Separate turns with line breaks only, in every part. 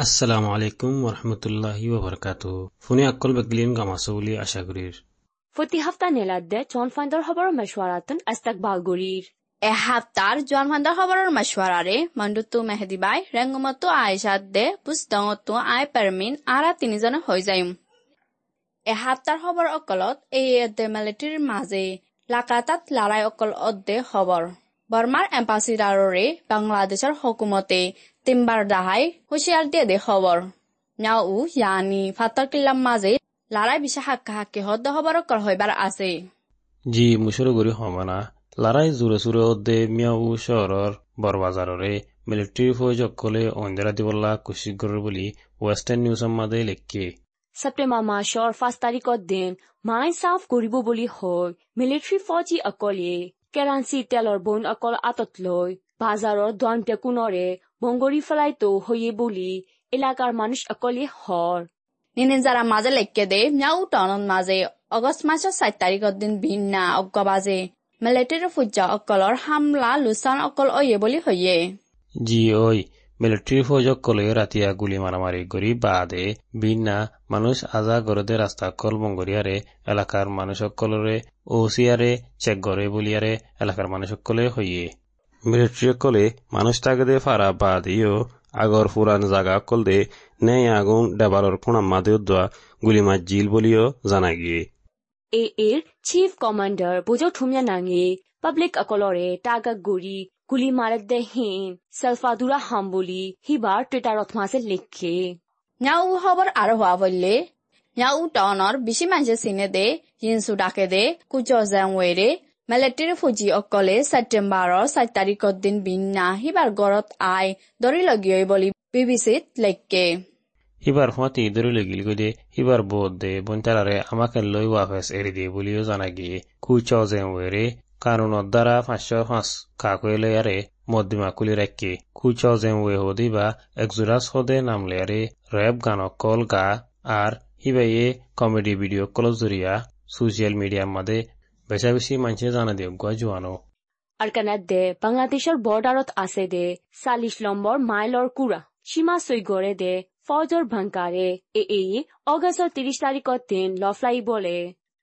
আসসালামু আলাইকুম ওরহামতুল্লাহি ওবরকাতু ফোনে আকল বাকলিন গামাসু বলি
আশা করির ফতি হাফতা নেলাদ দে চন ফাইন্ডার হবার মেশওয়ারাতন আস্তাকবাল গরির
এ হাফতার জন ফাইন্ডার হবার মেশওয়ারারে মান্ডুতু মেহেদি বাই রেঙ্গমতু আয়েশাত দে পুস্তংতু আই পারমিন আরা তিনজন হই যায়ুম এ হাফতার হবার অকলত এ এ মেলেটির মাঝে লাকাতাত লড়াই অকল অদ্দে হবার বর্মার এম্পাসিডাররে বাংলাদেশের হকুমতে তিনবার দাহাই হুঁশিয়ার দিয়ে দে খবর নাও ইয়ানি ফাতর কিল্লাম মাঝে লড়াই বিশা হাক্কা হাক্কি হদ্দ খবর অকল হইবার আছে।
জি মুসুরো গরি হমানা লারাই জুরে সুরে অদ্দে মিয়াউ শহরর বরবাজাররে মিলিটারি ফৌজ অকলে অঞ্জরা দিবল্লা কুশিগর বলি ওয়েস্টার্ন নিউজ মাদে লেখকে।
ছেপ্টেম্বৰ মাহৰ পাঁচ তাৰিখৰ দিন মাই চাফ কৰিব বুলি হৈ মিলিটাৰী ফৌজী অকলে কেৰাঞ্চি তেলৰ বন অকল আঁতত লৈ বাজাৰৰ দণ্টে কোণৰে বংগৰি ফেলাইতো হৈয়ে বুলি এলেকাৰ মানুহ অকলে হৰ।
নিনিন যারা মাঝে লেখকে দে মিয়াউ টনত মাঝে অগস্ট মাসের সাত তারিখের দিন ভিন্না অজ্ঞ বাজে। মিলিটারি ফুজ্জা অকলর হামলা লুসান অকল অয়ে বলি হইয়ে।
জি ওই মিলিটারি ফৌজ অকলে রাতিয়া গুলি মারামারি গরি বাদে। বিনা মানুষ আজা গরদে রাস্তা কল বঙ্গরিয়ারে এলাকার মানুষ অকলরে ওসিয়ারে চেক গরে বলিয়ারে এলাকার মানুষ অকলে হইয়ে। মিলিটারি অকলে মানুষ তাগদে ফারা বাদিও আগর ফুরান জাগা অকল দে নেই আগুন ডেবারর খুণাম্মা দেউদ্দা গুলি মাজিল বলিও জানা গিয়ে।
এ এর চিফ কমান্ডার বুজো ঠুমিয়া নাঙে পাব্লিক অকলৰে টাগা গুৰি গুলি মাৰত দে হিন সেলফাদুৰা হাম বুলি সিবাৰ টুইটাৰত মাছে লিখে
মিয়াউ খবর আরও হওয়া বললে মিয়াউ টনর বেশি মানুষের সিনে দে ইনসু ডাকে দে কুচো ওয়েরে মিলিটারি ফুজি অকলে সেপ্টেম্বৰৰ সাত তারিখের দিন বিনা হিবার গড়ত আই দরি লগিয়ে বলি বিবিসিত লেখকে
সিবাৰ হুঁৱাতি দৰি লাগিল গৈ দে সিবাৰ বোধ দে বন্তাৰাৰে আমাকে লৈ ৱাফেচ এৰি দিয়ে বুলিও জানাগিয়ে কুচ জেওয়েৰে কানুনত দ্বারা পাঁচশো পাঁচ কাকুয়েলে আরে মদ্দিমা কুলি রাখকে কুচ জেওয়ে হদি বা একজোরাস হদে নামলে আরে র্যাপ গান কল গা আর হিবাইয়ে কমেডি ভিডিও কল জরিয়া সোশিয়াল মিডিয়ার মাদে বেশি মানুষে জানা দিয়ক গুয়া জোয়ানো
আৰু কানাত দে বাংলাদেশৰ বৰ্ডাৰত আছে দে চাল্লিশ নম্বৰ মাইলৰ কুৰা সীমা চৈ গড়ে দে ফৌজৰ ভাংকাৰে এ এই অগষ্টৰ ত্ৰিশ তাৰিখৰ দিন লফলাই বলে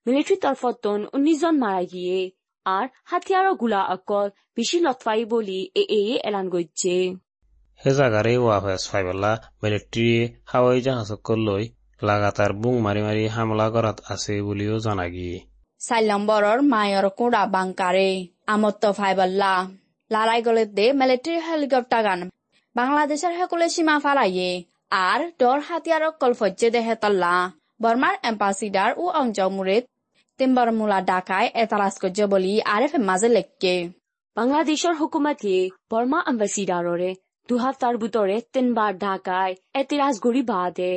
মিলিটাৰী তৰফতন উনিশজন মারা গিয়ে আর হাতিয়াৰৰ গোলা অকল বেশি লটফাই বলি এ এই এলান করছে
হে জাগারে ওয়াফেস ফাইবল্লা মিলিটারি হাওয়াই জাহাজকল লৈ লাগাতার বুং মারি মারি হামলা করাত আছে বুলিও জানা
মায়ের কুড়া বাংকারে আমত্ত ফাইবাল্লা লড়াই গলে দে মিলিটারি হেলিকপ্টার গান। বাংলাদেশের হেকুলে সীমা ফালাইয়ে। আর ডর হাতিয়ার কল ফজ্জে দেহে তল্লা। বর্মার এম্বাসিডার ও অঞ্জমুরে তিনবার মূলা ডাকায় এতালাস করছে বলি আরেফ মাঝে লেখকে
বাংলাদেশৰ হুকুমতে বৰ্মা এম্বাচিডাৰৰে দুহাফতাৰ ভিতৰে তিনবাৰ ঢাকাই এতেৰাজ গৰি বাদে।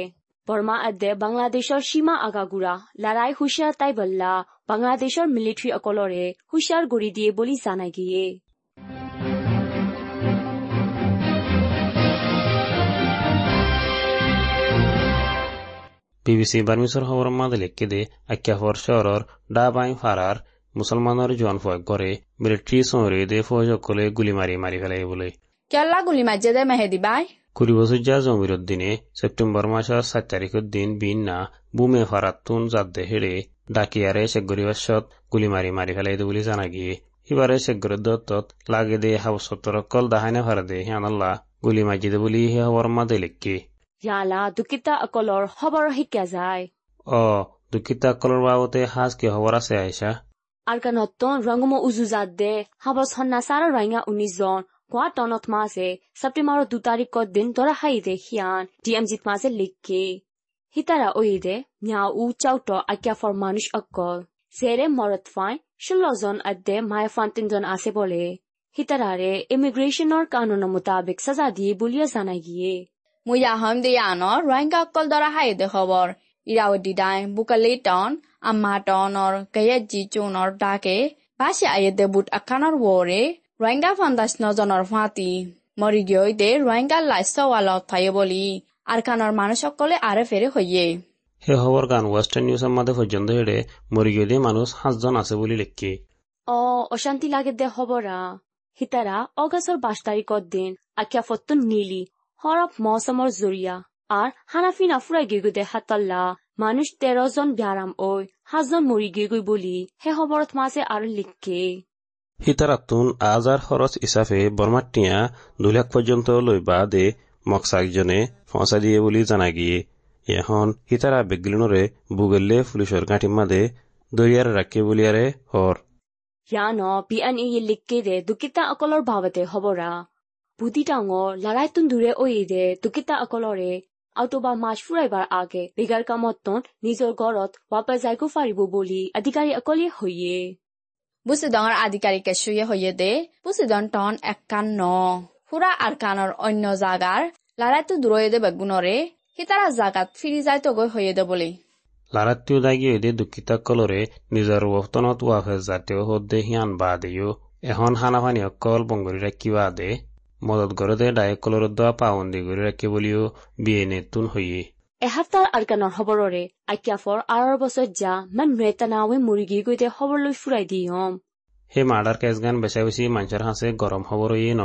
বৰ্মা আদে বাংলাদেশৰ সীমা আগাগুৰা, লৰাই হুঁচিয়াৰ তাই বল্লা। বাংলাদেশৰ মিলিটাৰী অকলৰে হুঁচিয়াৰ গৰি দিয়ে বুলি জানাই গিয়ে।
বিবিসি বার্মিসর খবর মাদে লেখকে দে আক্যাফর শহরর ডাবাই ফারার মুসলমানের জোয়ান ফয়েক করে মিলিটারি সৌরে দে ফৌজ অকলে গুলি মারি মারি ফেলাই বলে।
কেল্লা গুলি মাঝে দে মেহেদি বাই
কুড়ি বছর যা জমির দিনে সেপ্টেম্বর মাসের সাত তারিখের দিন বিন না বুমে ফারাতুন জাদ্দে হেড়ে ডাকিয়াৰে চেগুৰি বাছত গুলি মাৰি মাৰি পেলাই দিওঁ বুলি জানাগি সিবাৰে চেগুৰি দত্তত লাগে দে হাউচতৰ কল দাহাইনে ভাৰ দে সিয়ানল্লা গুলি মাৰি দে বুলি সি হবৰ মাতে লিখি
ইয়ালা দুকিতা অকলৰ খবৰ শিকা যায়
অ দুকিতা অকলৰ বাবতে সাজ কি খবৰ আছে আইচা
আৰু কানত ৰংগম উজুজাত দে হাবছ হন্না চাৰ ৰাঙা উনিছজন কোৱা টনত মাছে ছেপ্টেম্বৰৰ দু তাৰিখৰ দিন তৰা হাই দে সিয়ান ডি এম জিত মাছে লিখি হিতারা ওইদে মিয়া উ চাউট আকিয়া ফর মানুষ অক্ক সেরে মরত ফাই ষোলজন আদ্যে মায় ফান তিনজন আছে বলে হিতারারে ইমিগ্রেশনের কানুন মোতাবেক সাজা দিয়ে বুলিয়া জানাই গিয়ে
মুয়া হম দিয়ান রোহিঙ্গা অকল দ্বারা হাই দে খবর ইরাওয়ি ডাই বুকালি টন আম্মা টন অর গেয়াজি চৌনর ডাকে পাশে আয়ে দে বুট আখানর ওরে রোহিঙ্গা ফান্দাস নজনের ফাঁতি মরি গিয়ে দে রোহিঙ্গা লাইস ওয়ালত থাই বলি আর খানর মানুষ সকলে আরে ফেরে হইয়ে।
হে খবর গান ওয়েস্টার্ন নিউজের মাঝে পর্যন্ত হেড়ে মরি মানুষ সাতজন আছে বলে লেখকে
অ অশান্তি লাগে দে খবরা হিতাৰা অগষ্টৰ বাইশ তাৰিখৰ দিন আখ্যা ফটো নীলি সৰব মৌচমৰ জৰিয়া। আর হানাফিনা ফুরাই গেগুদে হাতাল্লা। মানুষ তেরো জন ব্যারাম ওই হাজন মরি গেগুই বলি হে খবরত মাঝে আর লিখকে
হিতারাতুন আজার খরচ হিসাবে বর্মাটিয়া দুই লাখ পর্যন্ত লইবা দে মোক ফঁচা দিয়ে বুলি জনা গিয়ে এখন সিতাৰা বেগলিনৰে বুগলে পুলিচৰ গাঁঠি মাদে দৰিয়াৰ ৰাখে বুলিয়াৰে হৰ।
ইয়া ন পি এন ই লিখকে দুকিতা অকলৰ ভাৱতে হবৰা। বুদি ডাঙৰ লৰাই তুন দূৰে দে দুকিতা অকলৰে। আৰু মাছ ফুৰাইবাৰ আগে বিগাৰ কামত নিজৰ ঘৰত বাপে যাইকো ফাৰিব বুলি আধিকাৰী অকলে হৈয়ে।
বুচি ডাঙৰ আধিকাৰী কেঁচুৱে হৈয়ে দে। বুচি ডন টন একান্ন। সুৰা আৰকানৰ অন্য জাগাৰ লাৰাইটো দূৰৈ দেৱে গুণৰে সীতাৰা জাগাত ফিৰি যায়তো গৈ হৈয়ে দে বুলি।
লাৰাতীয় দাগীয় দি দুখিত কলৰে নিজৰ ৱৰ্তনত ওৱা হৈ জাতীয় সদে সিয়ান বা দেও এখন খানা পানী অকল বংগৰি ৰাখিবা দে। মদত ঘৰতে দায়ে কলৰ দোৱা পাৱন দি ঘূৰি ৰাখে বুলিও বিয়ে নেতুন হৈয়ে।
এসপ্তাহৰ আৰকানৰ খবৰৰে আক্যাফৰ আঁৰৰ বছৰত যা মান মেটানাৱে মুৰিগি গৈ দে খবৰ লৈ ফুৰাই দি
হম সেই মাৰ্ডাৰ কেছ গান বেচাই বেছি মানুহৰ সাঁচে গৰম খবৰ হৈয়ে ন?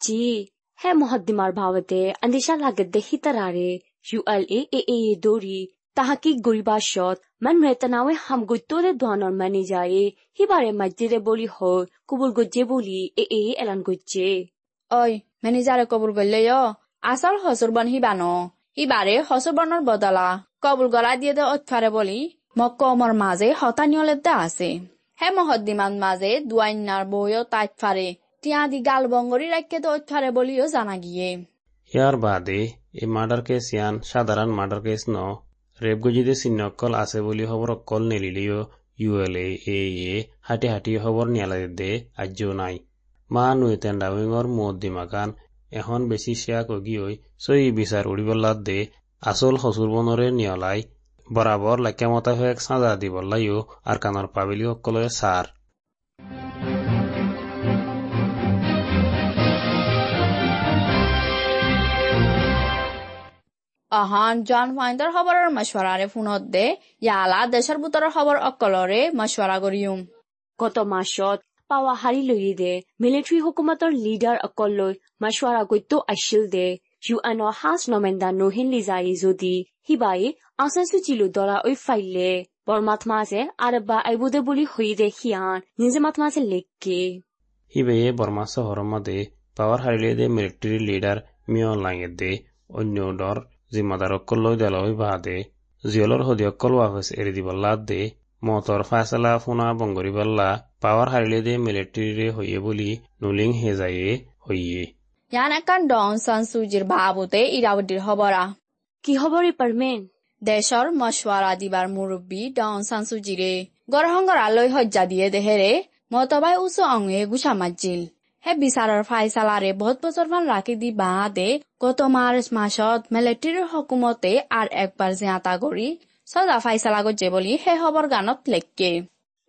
জি হে মহদ্দিমাৰ ভাৱতে আন্দিশা লাগে দেখি তাৰাৰে ইউ এল এ এ এ এ দৌৰি তাহাকি গৰিবাসত মান মৃতানাৱে হাম গৈতৰে দোৱানৰ মানি যায় সিবাৰে মাজিৰে বলি হয় কুবুল গজ্জে বুলি এ এ এলান গজ্জে
ঐ মেনেজাৰে কবুল কৰিলে অ আচল হচুৰবন সিবানো সিবাৰে হচুৰবনৰ বদলা কবুল গলা দিয়ে দে অতফাৰে বুলি মোক কমৰ মাজে হতানিয়লে দে আছে হে মহদ্দিমান মাজে দুৱাইনাৰ বৈও তাইত ফাৰে গাল বংগরি রাখকে তো অতফারে বলিও জানা গিয়ে।
ইয়ার বাদে এই মার্ডার কেস ইয়ান সাধারণ মার্ডার কেস ন। রেপ গজিদে চিহ্ন অকল আছে বুলি খবর অকল নেলিলেও এল এ এ এ, হাঁটি হাঁটি খবর নিয়ালা দে আজ্যও নাই। মা নুইতেন ডাউইঙর মুদ্দিমাকান এখন বেশি শেয়া কগি হই সই বিচার উড়িবল্লাত দে, আসল হসুর বনরে নিয়লাই। বরাবর লাইকা মতাফেক সাজা দিবল্লাইও আর কানর পাবিলি সকলে সার
অহন জন ফাইন্দার খবরের মশওয়ারারে ফোনত দে ইয়ালা দেশের ভিতরের খবর অকলরে মশওয়ারা করিউম
গত মাসত পাৱা হাৰি লৈয়ে দে মিলিটাৰী হুকুমতৰ লিডাৰ অকল লৈ মাছৱাৰা গৈতো আছিল দে। ইউ এনৰ সাজ নমেন্দা নহিন লিজাই যদি সিবাই আসান চুচিলো দৰা ঐ ফাইলে। বৰমাত মাছে আৰব্বা আইবুদে বুলি হৈ দে সিয়ান নিজে মাত মাছে লেখকে।
হিবেয়ে বর্মা শহর মধ্যে পাওয়ার হারিলে দে মিলিটারি লিডার মিয় লাঙে দে অন্য ডর জিম্মাদাৰ অকল লৈ দেলৈ বাহ দে জিয়লৰ সদি অকল ৱাফেচ এৰি দিব লাদ দে মটৰ ফাচলা ফোনা বংগৰী বাল্লা পাৱাৰ দে হৈয়ে বুলি নুলিং হৈয়ে
ইয়ান ডন চান চুজিৰ ভাৱতে ইৰাৱতীৰ হবৰা
কি হবৰি পাৰ্মেন
দেশৰ মশৱাৰা দিবাৰ মুৰব্বী ডন চান চুজিৰে আলৈ সজ্জা দিয়ে দেহেৰে মতবাই উচ অঙে গুচা মাজিল সেই বিচাৰৰ ফাইচালাৰে বহুত বছৰমান ৰাখি দি বাঁহ গত মাৰ্চ মাহত মিলিটেৰীৰ হকুমতে আৰু একবাৰ জীয়াতা কৰি চজা ফাইচালা গজে বুলি সেই খবৰ গানত লেখকে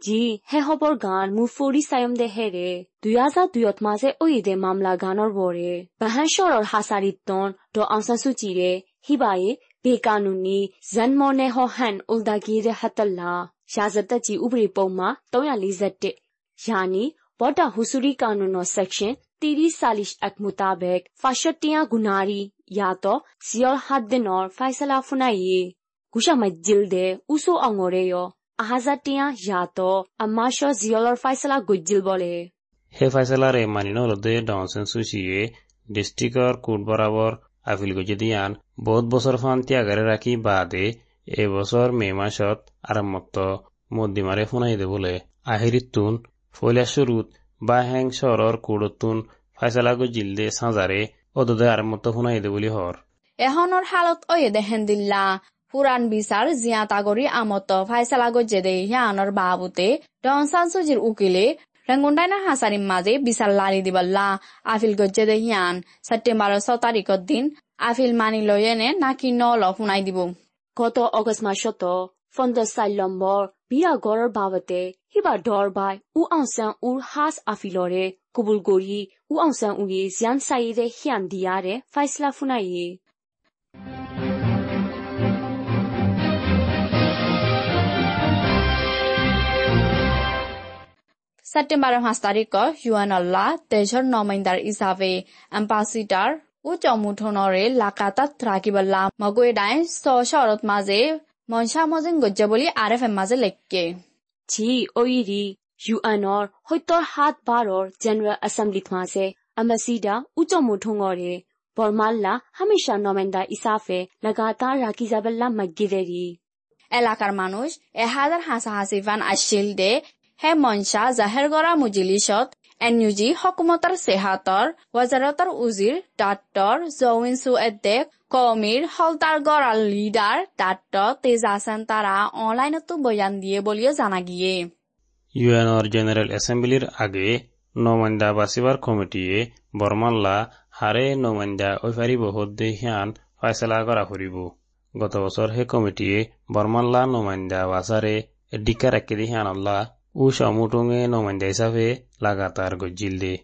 জি হে হবৰ গান মোৰ ফৰি চায়ম দে হে ৰে দুই হাজাৰ দুয়ত মাজে ঐ দে মামলা গানৰ বৰে বাহেশ্বৰৰ হাচাৰিত তন ড আসাসুচি রে হিবাই বেকানুনি জন্মনে হ হান উলদাগি রে হাতল্লা জি উবরি পৌমা তৌয়ালি জটে জানি Bota Husuri Kanuno section ত্ৰিশ চালিশ এক mutabik fashatiyan gunari ya to ziyol haddinor faisala funayi. Gusha majilde uso angoreyo ahazatiyan ya to amasho ziyolor faisala gujil bole.
হে ফাইসলারে মানিন হলদে ডনসেন সুশিয়ে ডিস্ট্রিক্টর কোর্ট বরাবর আপিল গজি দিয়ান বহুত বছর ফান ত্যাগারে রাখি বাদে এবছর মে মাসত আরম্ভত মদ্দিমারে ফোনাই দে বলে আহিরিতুন ফলিয়া সুরুত বা হ্যাং সরর কুড়তুন ফাইসালাগু জিলদে সাজারে অদদে আর মত শুনাইদে বলি হর
এহনর হালত অয়ে দেহেন দিল্লা পুরান বিচার জিয়া তাগরি আমত ফাইসালাগু জেদে হিয়ানর বাবুতে ডনসানসুজির উকিলে রেঙ্গুন্ডাইনা হাসারিম মাঝে বিচার লালি দিবল্লা আফিল গজ্জে দেহিয়ান সেপ্টেম্বর ছ তারিখর দিন আফিল মানি লয়েনে নাকি নল শুনাই দিব
গত অগস্ট মাসত পঞ্চাশ চাৰি নম্বৰ বিয়া গড়ৰ বাবতে সিবা ডৰ বাই উ আংচান উৰ হাজ আফিলৰে কবুল গৰি উ আংচান উয়ে জিয়ান চাইৰে হিয়ান দিয়াৰে ফাইসলা ফুনাইয়ে
সেপ্টেম্বরের পাঁচ তারিখ ইউএনআল্লাহ দেশের নমাইন্দার হিসাবে অ্যাম্বাসিডার ও চমুঠনরে লাকাতাত রাখিবল্লা মগুয়ে ডাই স শরত মাঝে মনচা মজিন গজ্জ বুলি আৰ এফ এম মাজে লেখকে।
জি ঐ ৰি ইউ এনৰ সত্তৰ সাত বাৰৰ জেনেৰেল এছেম্বলিত মাজে আম্বাচিডা উচ্চ মুঠোঙৰে বৰমাল্লা হামেশা নমেন্দা ইসাফে লগাতাৰ ৰাখি যাবেল্লা মগ্গিৰেৰি
এলাকাৰ মানুহ এহাজাৰ হাঁচা হাঁচি ফান আছিল দে হে মনচা জাহেৰগৰা মুজিলিছত এনইউজি হকুমতর সেহাতর ওয়াজারতর উজির ডাক্তর জৌইনসু এদ্দে কমির হলতার গড়াল লিডার ডাক্তর তেজাসেন তারা অনলাইনতো বয়ান দিয়ে বলিও জানা গিয়ে।
ইউএনর জেনারেল অ্যাসেম্বলির আগে নমান্দা বাসিবার কমিটিয়ে বর্মাল্লা হারে নমান্দা ওইফারিব হদ্দে হিয়ান ফয়সলা করা ফুরিব গত বছর হে কমিটিয়ে বর্মাল্লা নমান্দা বাসারে ডিকা রাখি হিয়ান আল্লাহ উ সমুটুঙে নমান্দা হিসাবে লাগাতাৰ গজ্জিল দে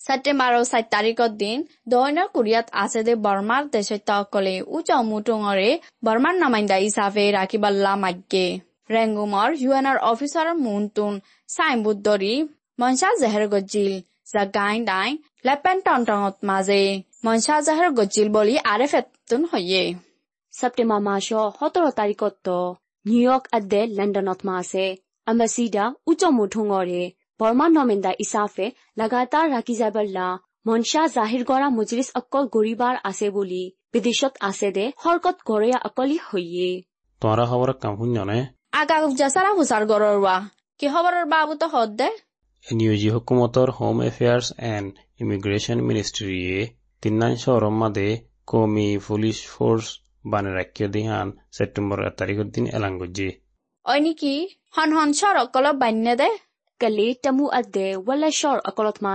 ছেপ্টেম্বৰৰ চাৰি তাৰিখৰ দিন দক্ষিণ কোৰিয়াত আছে দে বৰ্মাৰ দেশত্যসকলে উচ্চ মুটুঙৰে বৰ্মাৰ নমাইন্দা হিচাপে ৰাখিবল্লা মাগে ৰেংগুমৰ ইউ এনৰ অফিচাৰ মুনটুন চাইনবোৰ্ড ধৰি মনচা জেহেৰ গজিল জাগাইন ডাইন লেপেন টনটঙত মাজে মনচা জেহেৰ গজিল বুলি আৰে ফেতুন হয়ে
ছেপ্টেম্বৰ মাসৰ সোতৰ তাৰিখত নিউয়ৰ্ক আদে লণ্ডনত মাছে উচ্চ মুঠুঙৰে বৰ্মা নমেন্দা ইছাফে লাগাতাৰ ৰাখি যাবল্লা মনসা জাহিৰ কৰা মজলিছ অকল গৰিবাৰ আছে বুলি বিদেশত আছে দে হৰকত গৰয়া অকলি হৈয়ে
তোমরা খবর কাম শুননে
আগা জাচাৰা হুচাৰ গৰৰ কি খবৰৰ বাবুতো হদ দে
নিউজি হুকুমতর হোম এফেয়ার্স এন্ড ইমিগ্রেশন মিনিস্ট্রিয়ে তিন্নান শহরম মাদে কমি পুলিশ ফোর্স বানে রাখিয়ে দিহান সেপ্টেম্বর এক তারিখের দিন গজ্জি
অই হন হন চৰ অকলত বান্য দে
কালি তামু আদে ৱালে চৰ অকলত মা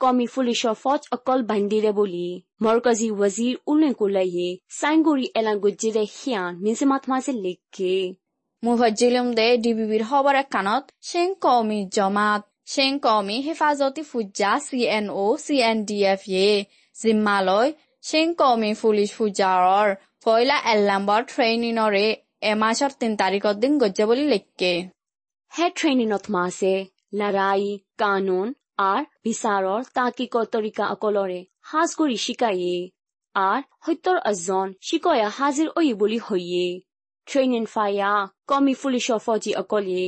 কমি ফুলি চৰ ফজ অকল বান্ধিৰে বুলি মৰকজি ৱজিৰ উলে কোলাইয়ে চাইগুৰি এলা গুজিৰে নিজে লিখে
মোৰ ভজিলম দে ডিবিবিৰ হবৰ কাণত চেং কমি জমাত চেং কমি হেফাজতী ফুজা C N O' C N D F এ জিম্মালৈ চেং কমি ফুলিছ ফুজাৰৰ ফয়লা এল ট্ৰেইনিনৰে এমাহৰ তিন তাৰিখৰ দিন গজ্জা বুলি লিখকে
হে ট্ৰেইনিনত মাছে লৰাই বিচাৰৰ তাকিকৰ তৰিকা অকলৰে সাজ কৰি শিকায়ে আৰ সত্যৰ এজন শিকয়া হাজিৰ ঐ বুলি হৈয়ে ট্ৰেইনিন ফায়া কমি পুলিচৰ ফৌজি অকলে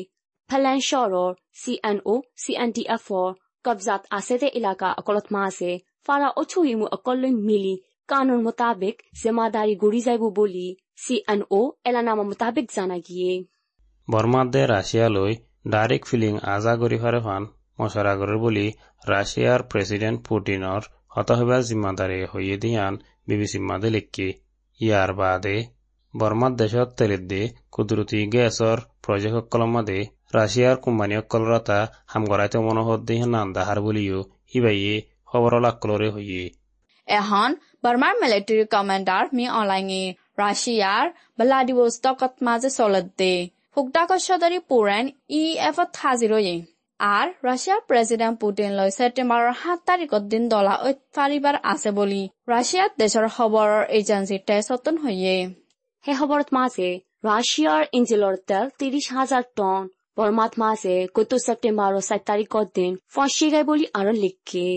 ফেলেন চৰৰ C N O' C N D এফৰ কবজাত আছে দে এলেকা অকলত মাছে ফাৰা অচুহিমু অকলৈ মিলি কানুন মোতাবেক জিম্মাদাৰী গুৰি যাব বুলি চি এন অ' এলানামা মোতাবেক জানা গিয়ে
বর্মাদে রাশিয়ালৈ ডাইরেক্ট ফিলিং আজা করি ফারে ফান মশারাগরের বলি রাশিয়ার প্রেসিডেন্ট পুটিনর হতহবা জিম্মাদারে হইয়ে দিয়ান বিবিসি মাদে লিখি ইয়ার বাদে বর্মার দেশত তেলিদ্দে কুদরতি গ্যাসর প্রজেক্টসকলৰ মাদে রাশিয়ার কোম্পানীসকলৰ এটা হাম গড়াইতে মনোহত দিহান নান্দাহার বলিও হিবাইয়ে খবরল আকলরে হইয়ে
এখন বৰ্মাৰ মিলিটাৰী কমাণ্ডাৰ মি অলাঙে ৰাছিয়াৰ ভ্লাডিভষ্টকত মাজে চলত দে ফুকদাকশ্বদৰী পুৰেন ই এফত হাজিৰয়ে আর রাশিয়ার প্রেসিডেন্ট পুটিন লৈ ছেপ্টেম্বৰৰ সাত তাৰিখত দিন দলা পাৰিবাৰ আছে বুলি ৰাছিয়াৰ দেশৰ খবৰৰ এজেন্সি টেচতন হৈয়ে
সেই খবৰত মাছে ৰাছিয়াৰ ইঞ্জিলৰ তেল ত্ৰিশ হাজাৰ টন বৰ্মাত মাছে গত ছেপ্টেম্বৰৰ চাৰি তাৰিখৰ দিন ফচি গাই বুলি আৰু লিখে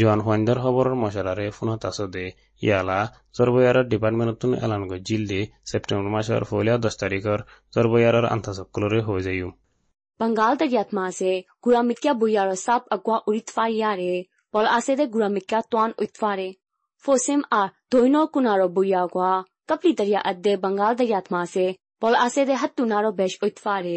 Joan-Juan Derhobor masalare funatasode ýala zorba ýarar departmentynyň elangy jildi septembr maşar folya daştarykar zorba ýarar antasaklary hoýzayum. Bengal
तक यात्मा से गुरामिक्या बुयारो साप अक्वा उरित्वा यारे पल आसे दे गुरामिक्या त्वान उइत्वारे फोसिम आ दोइनो कुनारो बुयागवा कपली दरिया अद्दे बंगाल तक यात्मा से पल आसे दे हत्तुनारो बेश
उइत्वारे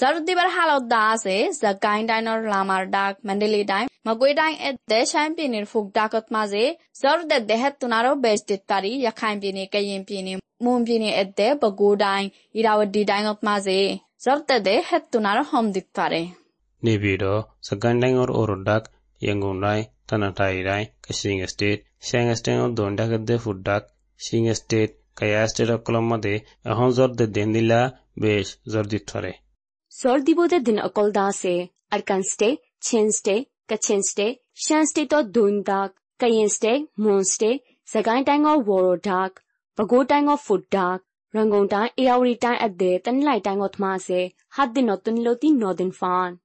Zarutibar halo dase Zagain Dino Lamar Dak Mandeli Dime Magui Dine at Deshan Pinir Fug Dakot Maze Zor de Dehet Tunaro Best Tari Yakhain Pini Kayin Pini Moon Pini at De Bagu Dine Irawadi Dine of Maze Zor de Dehet Tunaro
Home Diktare Nibido Zagain Dine or Orodak Yangun Dine Tanatai Dine Kashing State Shang Stain of Dondak de Fudak Shing State Kaya State of Colomade Ahon
Zor de Dendila Besh Zor Diktare Zordibo de din akolda se Arkanste, Chinste, Kachinste, Shanste to Dundak, Kayinste, Monste, Sagan Tang of Woro Dark, Bago Tang of Food Dark, Rangon Tang Eauri Tang at the Tan Lai Tang of Mase, Had the Notun Loti Northern Fan.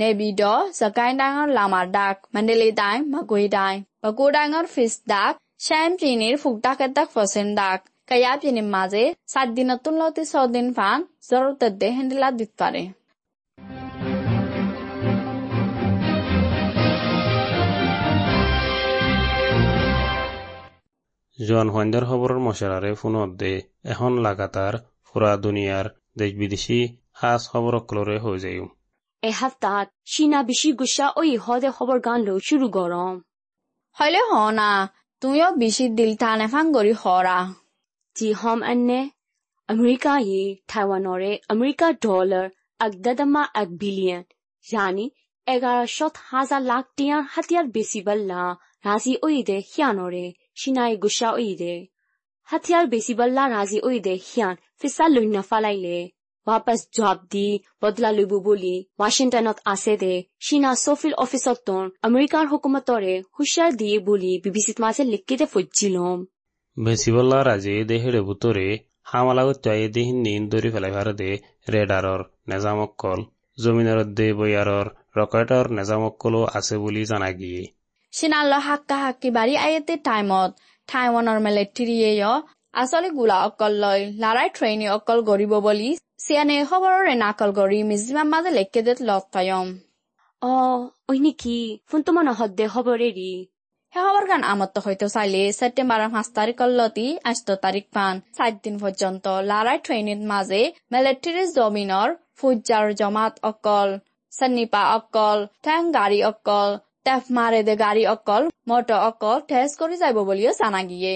နေ
ပြီးတော့စကိုင်းတိုင်းကလာမာဒတ်မန္တလေးတိုင်းမကွေးတိုင်းပဲခူးတိုင်းကဖစ်ဒတ်ရှမ်းပြည်နယ်ဖူတက်တက်ဖော်စင်ဒတ် Kaya maze sat dinatun lauti saudin fang zarur tadde hendila ditpare. জোয়ান
হন্ডার খবরের মশারারে ফোনত দে এখন লাগাতার পুরা দুনিয়ার দেশ বিদেশি হাস খবর ক্লরে হয়ে যায়
এ হাফতাত সিনা বেশি গুসা ওই হদে খবর গান লো শুরু গরম।
হলে হ না তুমিও বেশি দিল টানে ফাঙ্গরি হরা।
home an ne america ye taiwan or re america dollar 1.1 billion yani 11000 lakh tian hatiar besibal la rasi oide hyan or re shinai gusha oide hatiar besibal la rasi oide hyan fisa luina fa lai le ဝါပတ်ဂျော့ဒီဘဒလာလူဘူဘူလီဝါရှင်တန်နော့အာဆေဒေ
ရှီနာဆိုဖီလ်အော်ဖစ်အော့တွန်အ
မေရိကန်ဟူကူမတ်တော်ရဲဟူရှာဒီဘူလီ BBC မှာဆက်လက်ကြည့်တဲ့ဖွဂျီလုံ
ভেচিবল্লা ৰাজে দেহেৰে বুতৰে হামালা উত্তাই দেহিনী দৰি পেলাই ভাৰতে ৰেডাৰৰ নেজামক্কল জমিনৰ দে বৈয়াৰৰ ৰকেটৰ নেজামক্কলো আছে বুলি জনা গিয়ে।
চীনাল হাক্কা হাক্কি বাৰী আয়েতে টাইমত টাইৱানৰ মেলেট্ৰিয়েয় আচলি গোলা অকল লৈ লাৰাই ট্ৰেইনী অকল গৰিব বুলি চিয়ানে খবৰৰে নাকল গৰি মিজিমা মাজে লেকেদেত লগ পায়ম।
অ ঐ নেকি ফোন তোমাৰ নহদ দে
খবৰেৰি। খবৰ গান আমত হয়তো চাইলে সেপ্টেম্বৰেৰ পাঁচ তাৰিখ লতি আষ্ট তাৰিখ পান। সাত দিন পৰ্যন্ত লাৰাই ট্ৰেইনিৰ মাজে মিলিটাৰী জমিনৰ ফুজাৰ জমাত অকল সন্নিপা অকল ঠেং গাড়ী অকল টেফ মাৰে দে গাড়ী অকল মটৰ অকল টেষ্ট কৰি যাব বুলিও জানা গিয়ে।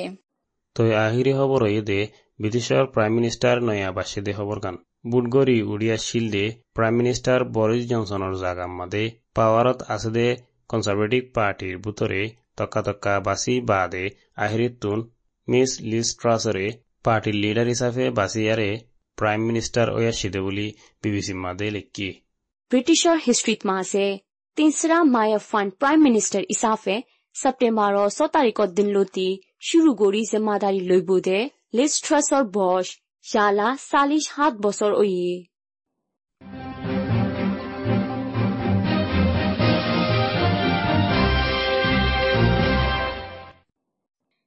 তই আহিৰি খবৰ হৈ দে ব্ৰিটিছৰ প্ৰাইম মিনিষ্টাৰ নয়া বাছি দে খবৰ গান বুটগৰি উড়িয়া শিল দে প্ৰাইম মিনিষ্টাৰ বৰিছ জনছনৰ জাগা মাদে পাৱাৰত আছে দে কনজারভেটিভ পার্টির বুতরে তক্কাতক্কা-বাছি বাদে আহিরিত্তুন মিস লিস্ট্রাসরে পার্টির লিডার হিসাবে বাসিয়ারে প্রাইম মিনিস্টার ওয়াশিদে বুলি বিবিসি মাদে লিখি
ব্রিটিশৰ হিষ্ট্ৰীত মাসে তিনসরা মায়া ফান প্ৰাইম মিনিষ্টাৰ ইছাফে ছেপ্টেম্বৰৰ ছ তাৰিখত দিনলতি শুরু কৰি যে মাদারি বুধে লিস্ট্রাসর ট্ৰাছৰ বছ শালা চাল্লিছ সাত বছৰ অয়ে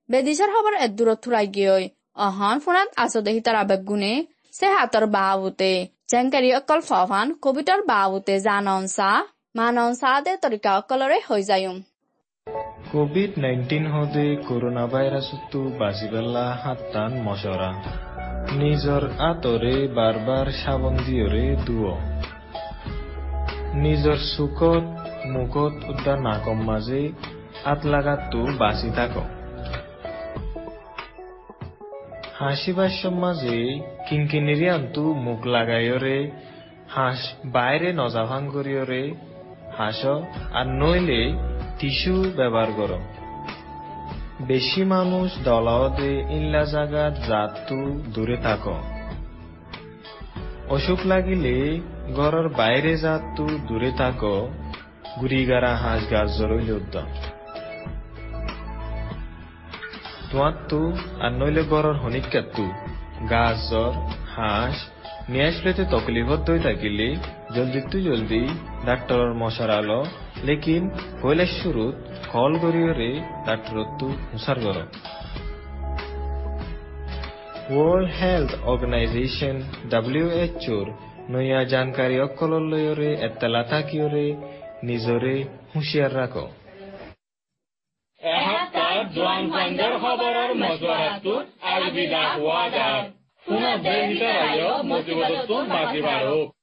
বেদিছৰ খবৰ এদূৰত থুৰাই গৈ অহন ফুৰাত আছতে সীতাৰ আবেগ গুণে চে হাতৰ বাহুতে। জেংকাৰী অকল ফান কবিতাৰ বাহুতে জানন চাহ মানন চাহ দে তৰিকা অকলৰে হৈ যায়ো
কোভিড নাইনটিন হতে কৰোণা ভাইৰাছতো বাচিবেলা হাতান মচৰা। নিজৰ আঁতৰে বাৰ বাৰ চাবন দিয়ৰে দুৱ নিজৰ চুকত মুখত উদ্যান নাকম মাজে আঁত লাগাতো বাচি থাকক। হাসি সমাজে মাঝে কিনকিনিরিয়ান্তু মুখ লাগাইরে হাঁস বাইরে নজাভাং করিয়রে হাস, আর নইলে টিস্যু ব্যবহার কর। বেশি মানুষ দলাওতে ইল্লা জাগাত জাতু দূরে থাক। অসুখ লাগিলে ঘরের বাইরে জাতু দূরে থাক। গুড়িগারা হাঁস গাছ জরইলে উদ্যম তোমার তু আর নইলে ঘরের হনিকাতু গাছ জ্বর হাঁস, নিয়ে আসলেতে তকলিফত দই থাকিলে। জলদি তু জলদি ডাক্তৰৰ মশাৰাল লেকিন পইলা শুরুত কল গরিয়রে ডাক্তরত্তু হুসার গর ওয়ার্ল্ড হেলথ অর্গানাইজেশন ডাব্লিউএচওর নয়া জানকাৰী অকলৰ লৈৰে এতেলা থাকিয়ৰে নিজৰে হুঁচিয়াৰ ৰাখ
এসপ্তাহ জোৱান সন্ধ্যাৰ খবৰৰ মজুৱাৰাটোত আগবিদা হোৱা যায় পুনৰ দেশ ভিতৰত মজিবতটো বাজি বাঢ়ক